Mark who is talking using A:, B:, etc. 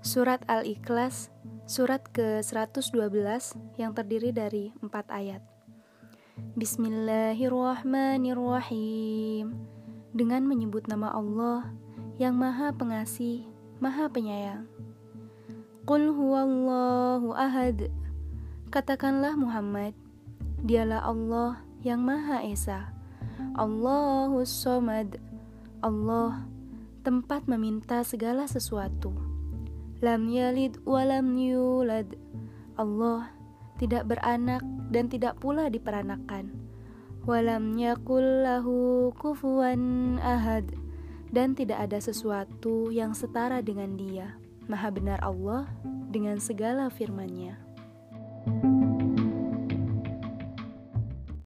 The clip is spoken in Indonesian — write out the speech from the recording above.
A: Surat Al-Ikhlas, surat ke-112 yang terdiri dari empat ayat. Bismillahirrahmanirrahim. Dengan menyebut nama Allah yang Maha Pengasih, Maha Penyayang. Qul huwallahu ahad. Katakanlah Muhammad, dialah Allah yang Maha Esa. Allahus Somad. Allah tempat meminta segala sesuatu Lam yalid walam yulad. Allah tidak beranak dan tidak pula diperanakan. Walam yakul lahu kufuwan ahad. Dan tidak ada sesuatu yang setara dengan dia. Maha benar Allah dengan segala firman-Nya. thank you